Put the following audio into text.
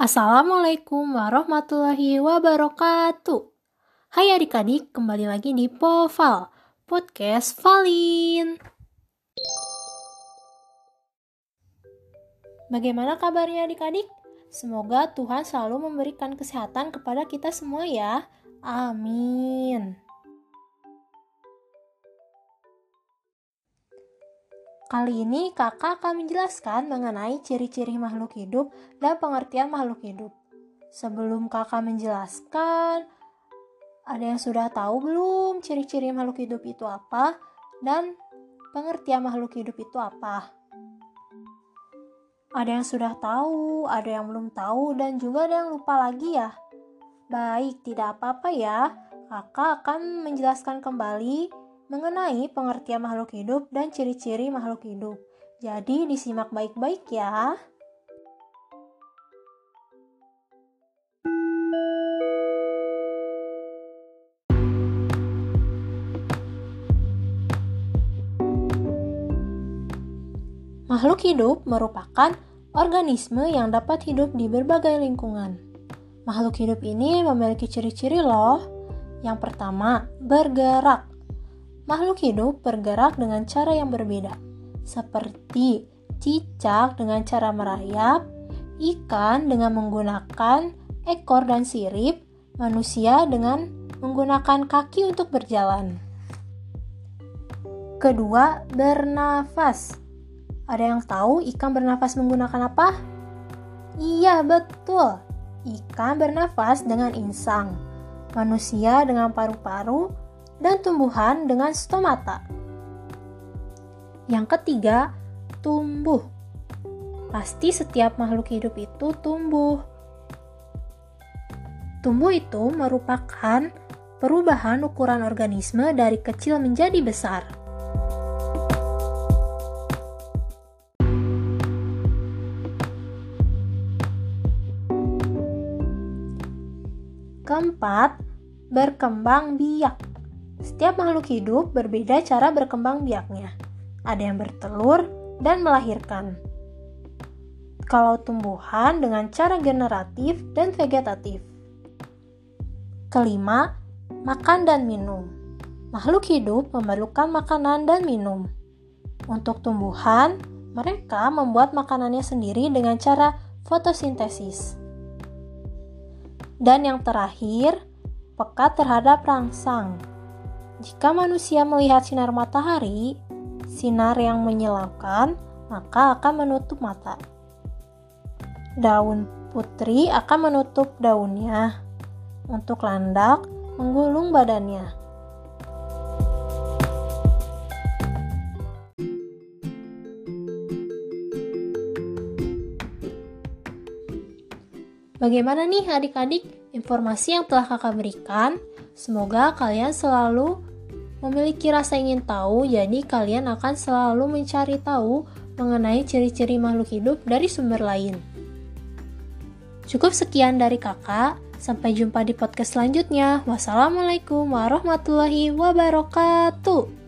Assalamualaikum warahmatullahi wabarakatuh. Hai adik-adik, kembali lagi di Poval, podcast Valin. Bagaimana kabarnya adik-adik? Semoga Tuhan selalu memberikan kesehatan kepada kita semua ya. Amin. Kali ini kakak akan menjelaskan mengenai ciri-ciri makhluk hidup dan pengertian makhluk hidup. Sebelum kakak menjelaskan, ada yang sudah tahu belum ciri-ciri makhluk hidup itu apa dan pengertian makhluk hidup itu apa? Ada yang sudah tahu, ada yang belum tahu, dan juga ada yang lupa lagi ya. Baik, tidak apa-apa ya. Kakak akan menjelaskan kembali mengenai pengertian makhluk hidup dan ciri-ciri makhluk hidup. Jadi disimak baik-baik ya. Makhluk hidup merupakan organisme yang dapat hidup di berbagai lingkungan. Makhluk hidup ini memiliki ciri-ciri loh. Yang pertama, bergerak. Makhluk hidup bergerak dengan cara yang berbeda, seperti cicak dengan cara merayap, ikan dengan menggunakan ekor dan sirip, manusia dengan menggunakan kaki untuk berjalan. Kedua, bernafas. Ada yang tahu ikan bernafas menggunakan apa? Iya, betul. Ikan bernafas dengan insang, manusia dengan paru-paru, dan tumbuhan dengan stomata. Yang ketiga, tumbuh. Pasti setiap makhluk hidup itu tumbuh. Tumbuh itu merupakan perubahan ukuran organisme dari kecil menjadi besar. Keempat, berkembang biak. Setiap makhluk hidup berbeda cara berkembang biaknya. Ada yang bertelur dan melahirkan. Kalau tumbuhan dengan cara generatif dan vegetatif. Kelima, makan dan minum. Makhluk hidup memerlukan makanan dan minum. Untuk tumbuhan, mereka membuat makanannya sendiri dengan cara fotosintesis. Dan yang terakhir, pekat terhadap rangsang. Jika manusia melihat sinar matahari, sinar yang menyilaukan, maka akan menutup mata. Daun putri akan menutup daunnya. Untuk landak, menggulung badannya. Bagaimana nih adik-adik informasi yang telah kakak berikan? Semoga kalian selalu memiliki rasa ingin tahu, jadi kalian akan selalu mencari tahu mengenai ciri-ciri makhluk hidup dari sumber lain. Cukup sekian dari kakak, sampai jumpa di podcast selanjutnya. Wassalamualaikum warahmatullahi wabarakatuh.